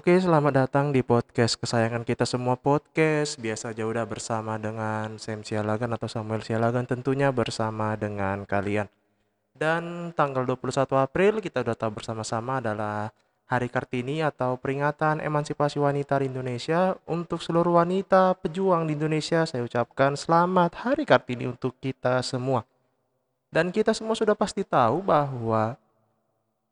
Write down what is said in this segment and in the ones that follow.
Oke, selamat datang di podcast kesayangan kita semua podcast. Biasa aja udah bersama dengan Sam Sialagan atau Samuel Sialagan tentunya bersama dengan kalian. Dan tanggal 21 April kita udah tahu bersama-sama adalah Hari Kartini atau peringatan emansipasi wanita di Indonesia. Untuk seluruh wanita pejuang di Indonesia, saya ucapkan selamat Hari Kartini untuk kita semua. Dan kita semua sudah pasti tahu bahwa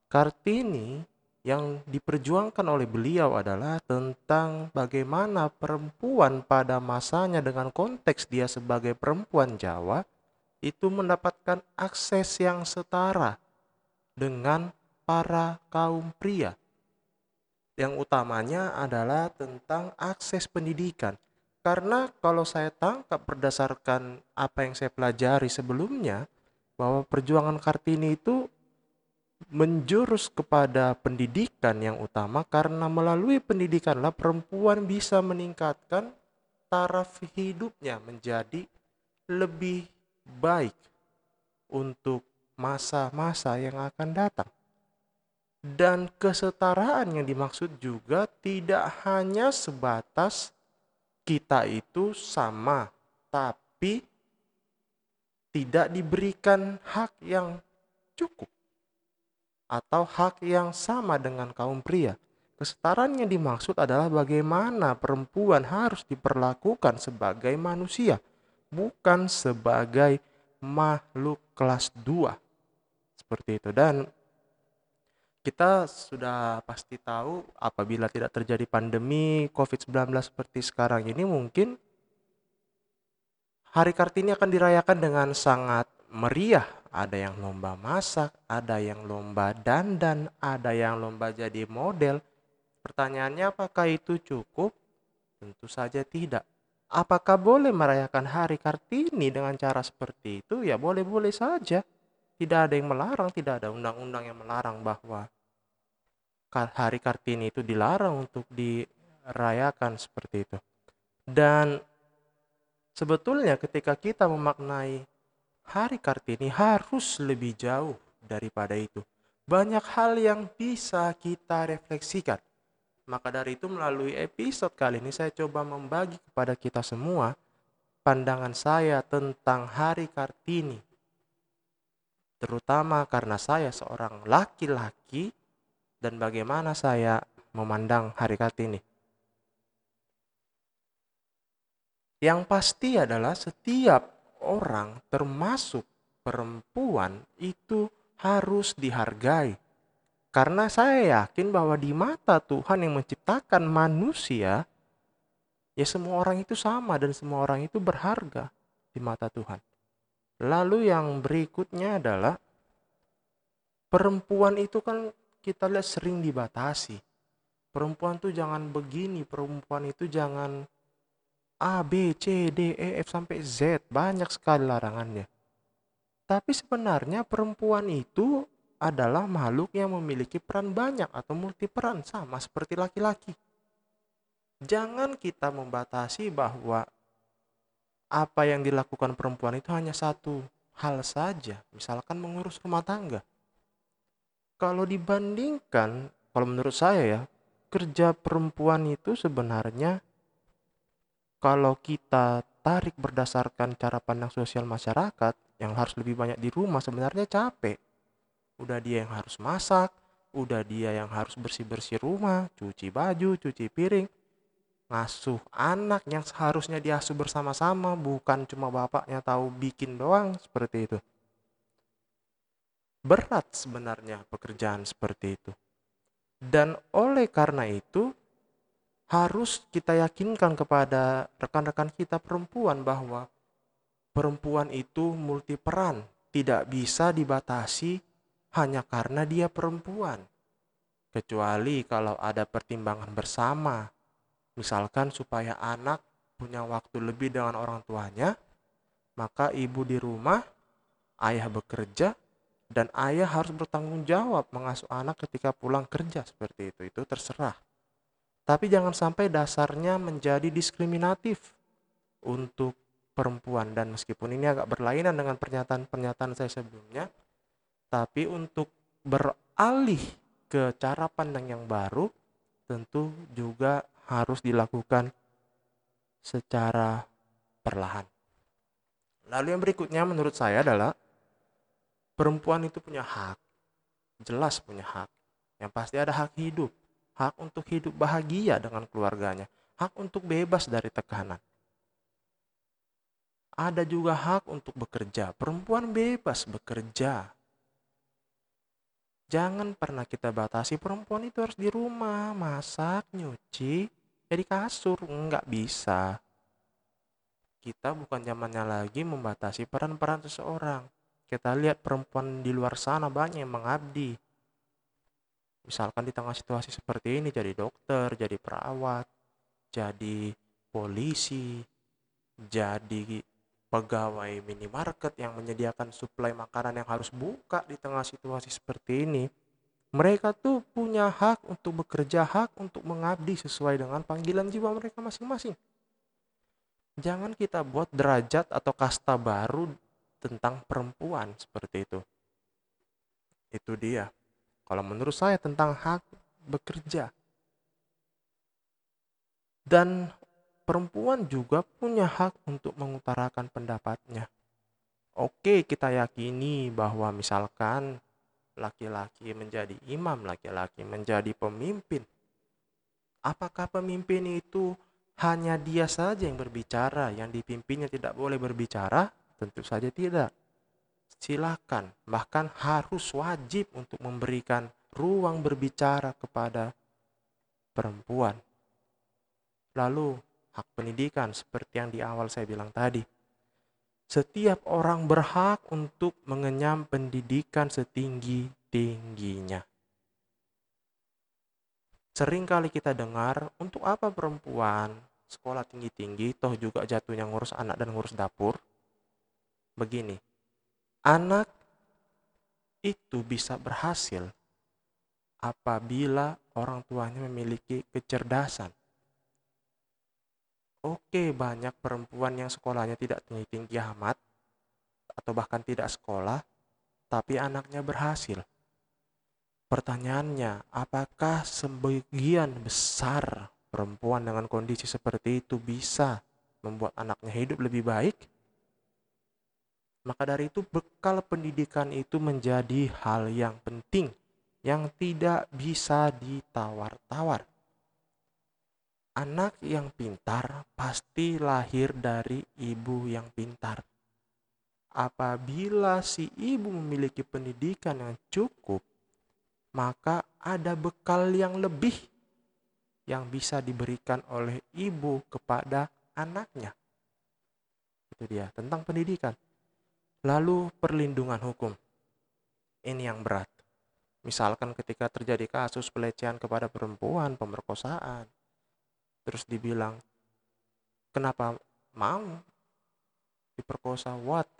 Kartini yang diperjuangkan oleh beliau adalah tentang bagaimana perempuan pada masanya dengan konteks dia sebagai perempuan Jawa itu mendapatkan akses yang setara dengan para kaum pria. Yang utamanya adalah tentang akses pendidikan. Karena kalau saya tangkap berdasarkan apa yang saya pelajari sebelumnya, bahwa perjuangan Kartini itu menjurus kepada pendidikan yang utama karena melalui pendidikanlah perempuan bisa meningkatkan taraf hidupnya menjadi lebih baik untuk masa-masa yang akan datang. Dan kesetaraan yang dimaksud juga tidak hanya sebatas kita itu sama, tapi tidak diberikan hak yang cukup atau hak yang sama dengan kaum pria. Kesetaraan yang dimaksud adalah bagaimana perempuan harus diperlakukan sebagai manusia, bukan sebagai makhluk kelas 2. Seperti itu. Dan kita sudah pasti tahu apabila tidak terjadi pandemi COVID-19 seperti sekarang ini mungkin Hari Kartini akan dirayakan dengan sangat meriah. Ada yang lomba masak, ada yang lomba dandan, ada yang lomba jadi model. Pertanyaannya apakah itu cukup? Tentu saja tidak. Apakah boleh merayakan Hari Kartini dengan cara seperti itu? Ya boleh-boleh saja. Tidak ada yang melarang, tidak ada undang-undang yang melarang bahwa Hari Kartini itu dilarang untuk dirayakan seperti itu. Dan Sebetulnya ketika kita memaknai hari Kartini harus lebih jauh daripada itu. Banyak hal yang bisa kita refleksikan. Maka dari itu melalui episode kali ini saya coba membagi kepada kita semua pandangan saya tentang hari Kartini. Terutama karena saya seorang laki-laki dan bagaimana saya memandang hari Kartini. Yang pasti adalah setiap orang termasuk perempuan itu harus dihargai. Karena saya yakin bahwa di mata Tuhan yang menciptakan manusia, ya semua orang itu sama dan semua orang itu berharga di mata Tuhan. Lalu yang berikutnya adalah perempuan itu kan kita lihat sering dibatasi. Perempuan tuh jangan begini, perempuan itu jangan A, B, C, D, E, F sampai Z. Banyak sekali larangannya. Tapi sebenarnya perempuan itu adalah makhluk yang memiliki peran banyak atau multi peran sama seperti laki-laki. Jangan kita membatasi bahwa apa yang dilakukan perempuan itu hanya satu hal saja, misalkan mengurus rumah tangga. Kalau dibandingkan, kalau menurut saya ya, kerja perempuan itu sebenarnya kalau kita tarik berdasarkan cara pandang sosial masyarakat yang harus lebih banyak di rumah sebenarnya capek. Udah dia yang harus masak, udah dia yang harus bersih-bersih rumah, cuci baju, cuci piring, ngasuh anak yang seharusnya diasuh bersama-sama, bukan cuma bapaknya tahu bikin doang seperti itu. Berat sebenarnya pekerjaan seperti itu. Dan oleh karena itu, harus kita yakinkan kepada rekan-rekan kita perempuan bahwa perempuan itu multiperan, tidak bisa dibatasi hanya karena dia perempuan. Kecuali kalau ada pertimbangan bersama, misalkan supaya anak punya waktu lebih dengan orang tuanya, maka ibu di rumah, ayah bekerja, dan ayah harus bertanggung jawab mengasuh anak ketika pulang kerja seperti itu. Itu terserah. Tapi jangan sampai dasarnya menjadi diskriminatif untuk perempuan dan meskipun ini agak berlainan dengan pernyataan-pernyataan saya sebelumnya, tapi untuk beralih ke cara pandang yang baru, tentu juga harus dilakukan secara perlahan. Lalu yang berikutnya menurut saya adalah perempuan itu punya hak. Jelas punya hak. Yang pasti ada hak hidup. Hak untuk hidup bahagia dengan keluarganya. Hak untuk bebas dari tekanan. Ada juga hak untuk bekerja. Perempuan bebas bekerja. Jangan pernah kita batasi perempuan itu harus di rumah, masak, nyuci, jadi kasur. Enggak bisa kita bukan zamannya lagi membatasi peran-peran seseorang. Kita lihat perempuan di luar sana banyak yang mengabdi. Misalkan di tengah situasi seperti ini jadi dokter, jadi perawat, jadi polisi, jadi pegawai minimarket yang menyediakan suplai makanan yang harus buka di tengah situasi seperti ini. Mereka tuh punya hak untuk bekerja, hak untuk mengabdi sesuai dengan panggilan jiwa mereka masing-masing. Jangan kita buat derajat atau kasta baru tentang perempuan seperti itu. Itu dia. Kalau menurut saya tentang hak bekerja. Dan perempuan juga punya hak untuk mengutarakan pendapatnya. Oke, kita yakini bahwa misalkan laki-laki menjadi imam, laki-laki menjadi pemimpin. Apakah pemimpin itu hanya dia saja yang berbicara, yang dipimpinnya tidak boleh berbicara? Tentu saja tidak. Silakan, bahkan harus wajib untuk memberikan ruang berbicara kepada perempuan. Lalu, hak pendidikan seperti yang di awal saya bilang tadi. Setiap orang berhak untuk mengenyam pendidikan setinggi-tingginya. Sering kali kita dengar, untuk apa perempuan sekolah tinggi-tinggi, toh juga jatuhnya ngurus anak dan ngurus dapur. Begini, anak itu bisa berhasil apabila orang tuanya memiliki kecerdasan. Oke, banyak perempuan yang sekolahnya tidak tinggi-tinggi amat, atau bahkan tidak sekolah, tapi anaknya berhasil. Pertanyaannya, apakah sebagian besar perempuan dengan kondisi seperti itu bisa membuat anaknya hidup lebih baik, maka dari itu bekal pendidikan itu menjadi hal yang penting yang tidak bisa ditawar-tawar. Anak yang pintar pasti lahir dari ibu yang pintar. Apabila si ibu memiliki pendidikan yang cukup, maka ada bekal yang lebih yang bisa diberikan oleh ibu kepada anaknya. Itu dia, tentang pendidikan. Lalu perlindungan hukum. Ini yang berat. Misalkan ketika terjadi kasus pelecehan kepada perempuan, pemerkosaan, terus dibilang, kenapa mau diperkosa? What?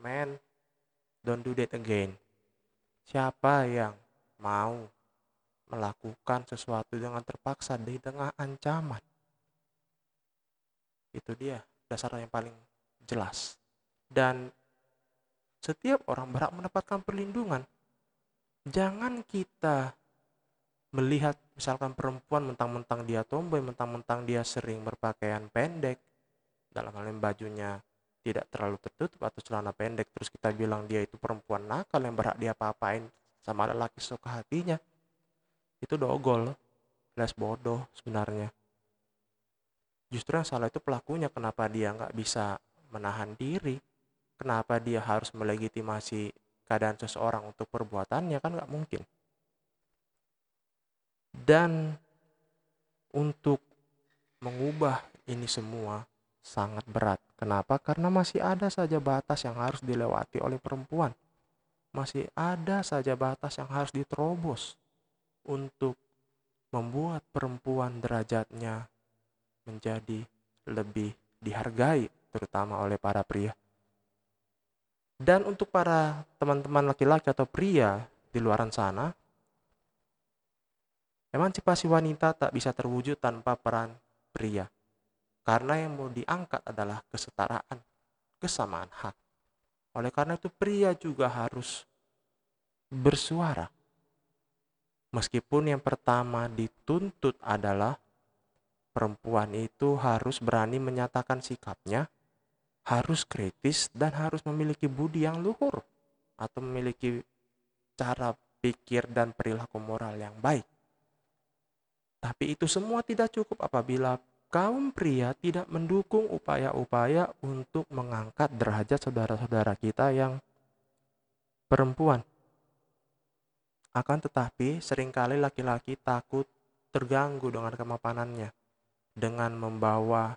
Man, don't do that again. Siapa yang mau melakukan sesuatu dengan terpaksa di tengah ancaman. Itu dia dasar yang paling jelas. Dan setiap orang berhak mendapatkan perlindungan. Jangan kita melihat misalkan perempuan mentang-mentang dia tomboy, mentang-mentang dia sering berpakaian pendek, dalam hal ini bajunya tidak terlalu tertutup atau celana pendek, terus kita bilang dia itu perempuan nakal yang berhak dia apa-apain sama lelaki suka hatinya itu dogol les bodoh sebenarnya justru yang salah itu pelakunya kenapa dia nggak bisa menahan diri kenapa dia harus melegitimasi keadaan seseorang untuk perbuatannya kan nggak mungkin dan untuk mengubah ini semua sangat berat. Kenapa? Karena masih ada saja batas yang harus dilewati oleh perempuan. Masih ada saja batas yang harus diterobos untuk membuat perempuan derajatnya menjadi lebih dihargai terutama oleh para pria. Dan untuk para teman-teman laki-laki atau pria di luar sana, emansipasi wanita tak bisa terwujud tanpa peran pria. Karena yang mau diangkat adalah kesetaraan, kesamaan hak. Oleh karena itu pria juga harus bersuara Meskipun yang pertama dituntut adalah perempuan itu harus berani menyatakan sikapnya, harus kritis, dan harus memiliki budi yang luhur atau memiliki cara pikir dan perilaku moral yang baik. Tapi itu semua tidak cukup apabila kaum pria tidak mendukung upaya-upaya untuk mengangkat derajat saudara-saudara kita yang perempuan. Akan tetapi, sering kali laki-laki takut terganggu dengan kemapanannya dengan membawa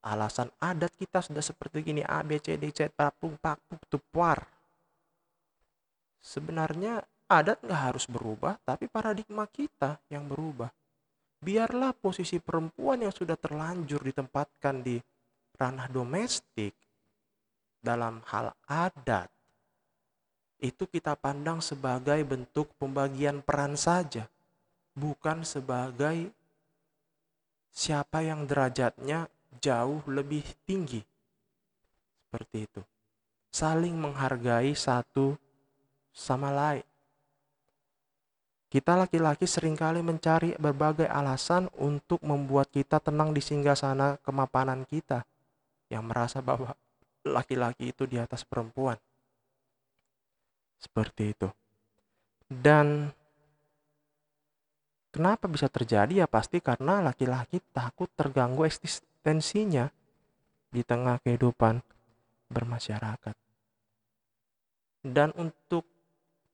alasan adat kita sudah seperti gini A B C D C papung papuk tupuar. Sebenarnya adat nggak harus berubah, tapi paradigma kita yang berubah. Biarlah posisi perempuan yang sudah terlanjur ditempatkan di ranah domestik dalam hal adat itu kita pandang sebagai bentuk pembagian peran saja, bukan sebagai siapa yang derajatnya jauh lebih tinggi. Seperti itu. Saling menghargai satu sama lain. Kita laki-laki sering kali mencari berbagai alasan untuk membuat kita tenang di singgah sana kemapanan kita yang merasa bahwa laki-laki itu di atas perempuan. Seperti itu. Dan kenapa bisa terjadi ya pasti karena laki-laki takut terganggu eksistensinya di tengah kehidupan bermasyarakat. Dan untuk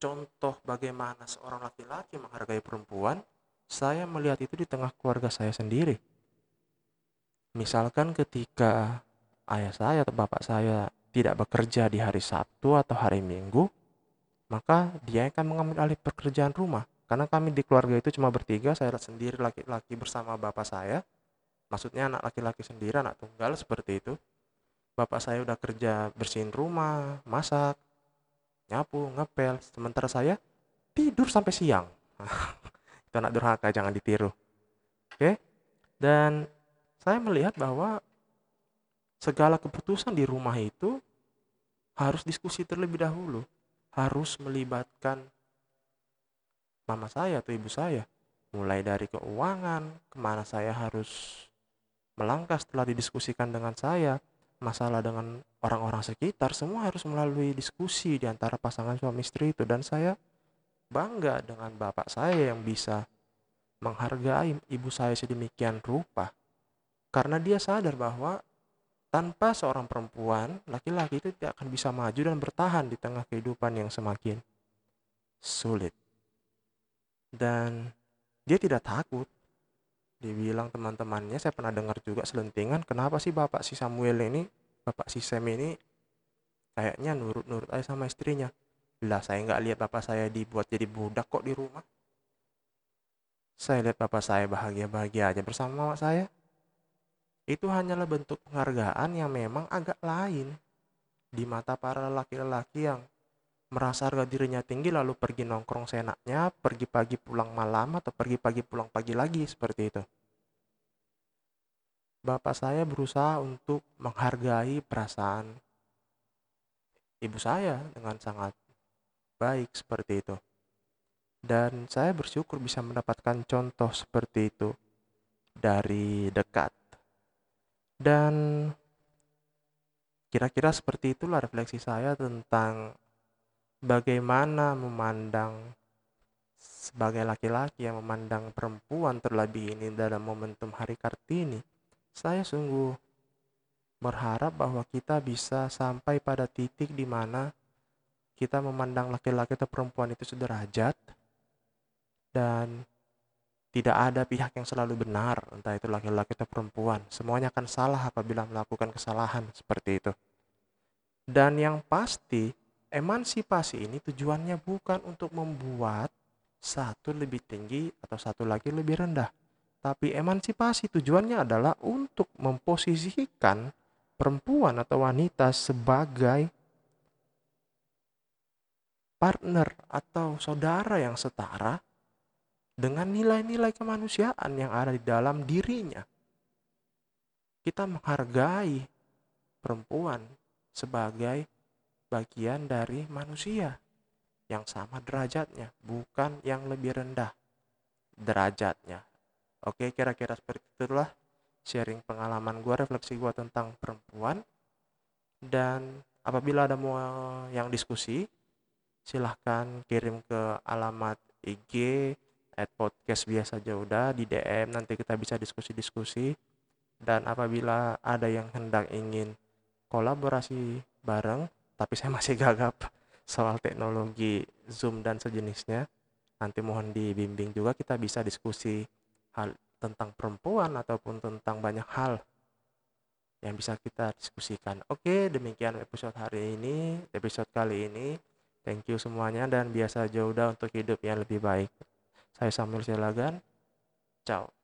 contoh bagaimana seorang laki-laki menghargai perempuan, saya melihat itu di tengah keluarga saya sendiri. Misalkan ketika ayah saya atau bapak saya tidak bekerja di hari Sabtu atau hari Minggu, maka dia akan mengambil alih pekerjaan rumah. Karena kami di keluarga itu cuma bertiga, saya sendiri laki-laki bersama bapak saya. Maksudnya anak laki-laki sendiri, anak tunggal seperti itu. Bapak saya udah kerja bersihin rumah, masak, nyapu, ngepel. Sementara saya tidur sampai siang. itu anak durhaka, jangan ditiru. Oke? Dan saya melihat bahwa segala keputusan di rumah itu harus diskusi terlebih dahulu harus melibatkan mama saya atau ibu saya. Mulai dari keuangan, ke mana saya harus melangkah setelah didiskusikan dengan saya, masalah dengan orang-orang sekitar, semua harus melalui diskusi di antara pasangan suami istri itu. Dan saya bangga dengan bapak saya yang bisa menghargai ibu saya sedemikian rupa. Karena dia sadar bahwa tanpa seorang perempuan, laki-laki itu tidak akan bisa maju dan bertahan di tengah kehidupan yang semakin sulit. Dan dia tidak takut. Dibilang teman-temannya, saya pernah dengar juga selentingan, kenapa sih bapak si Samuel ini, bapak si Sam ini kayaknya nurut-nurut aja sama istrinya. Lah saya nggak lihat bapak saya dibuat jadi budak kok di rumah. Saya lihat bapak saya bahagia-bahagia aja bersama mama saya itu hanyalah bentuk penghargaan yang memang agak lain di mata para laki-laki yang merasa harga dirinya tinggi lalu pergi nongkrong seenaknya, pergi pagi pulang malam atau pergi pagi pulang pagi lagi seperti itu. Bapak saya berusaha untuk menghargai perasaan ibu saya dengan sangat baik seperti itu. Dan saya bersyukur bisa mendapatkan contoh seperti itu dari dekat. Dan kira-kira seperti itulah refleksi saya tentang bagaimana memandang sebagai laki-laki yang memandang perempuan terlebih ini dalam momentum Hari Kartini. Saya sungguh berharap bahwa kita bisa sampai pada titik di mana kita memandang laki-laki atau perempuan itu sederajat dan tidak ada pihak yang selalu benar, entah itu laki-laki atau perempuan. Semuanya akan salah apabila melakukan kesalahan seperti itu. Dan yang pasti, emansipasi ini tujuannya bukan untuk membuat satu lebih tinggi atau satu lagi lebih rendah. Tapi emansipasi tujuannya adalah untuk memposisikan perempuan atau wanita sebagai partner atau saudara yang setara dengan nilai-nilai kemanusiaan yang ada di dalam dirinya. Kita menghargai perempuan sebagai bagian dari manusia. yang sama derajatnya, bukan yang lebih rendah derajatnya. Oke, kira-kira seperti itulah sharing pengalaman gue, refleksi gue tentang perempuan. Dan apabila ada mau yang diskusi, silahkan kirim ke alamat IG at podcast biasa aja udah di DM nanti kita bisa diskusi-diskusi dan apabila ada yang hendak ingin kolaborasi bareng tapi saya masih gagap soal teknologi Zoom dan sejenisnya nanti mohon dibimbing juga kita bisa diskusi hal tentang perempuan ataupun tentang banyak hal yang bisa kita diskusikan. Oke, demikian episode hari ini, episode kali ini. Thank you semuanya dan biasa aja udah untuk hidup yang lebih baik. Saya Samuel Silagan. Ciao.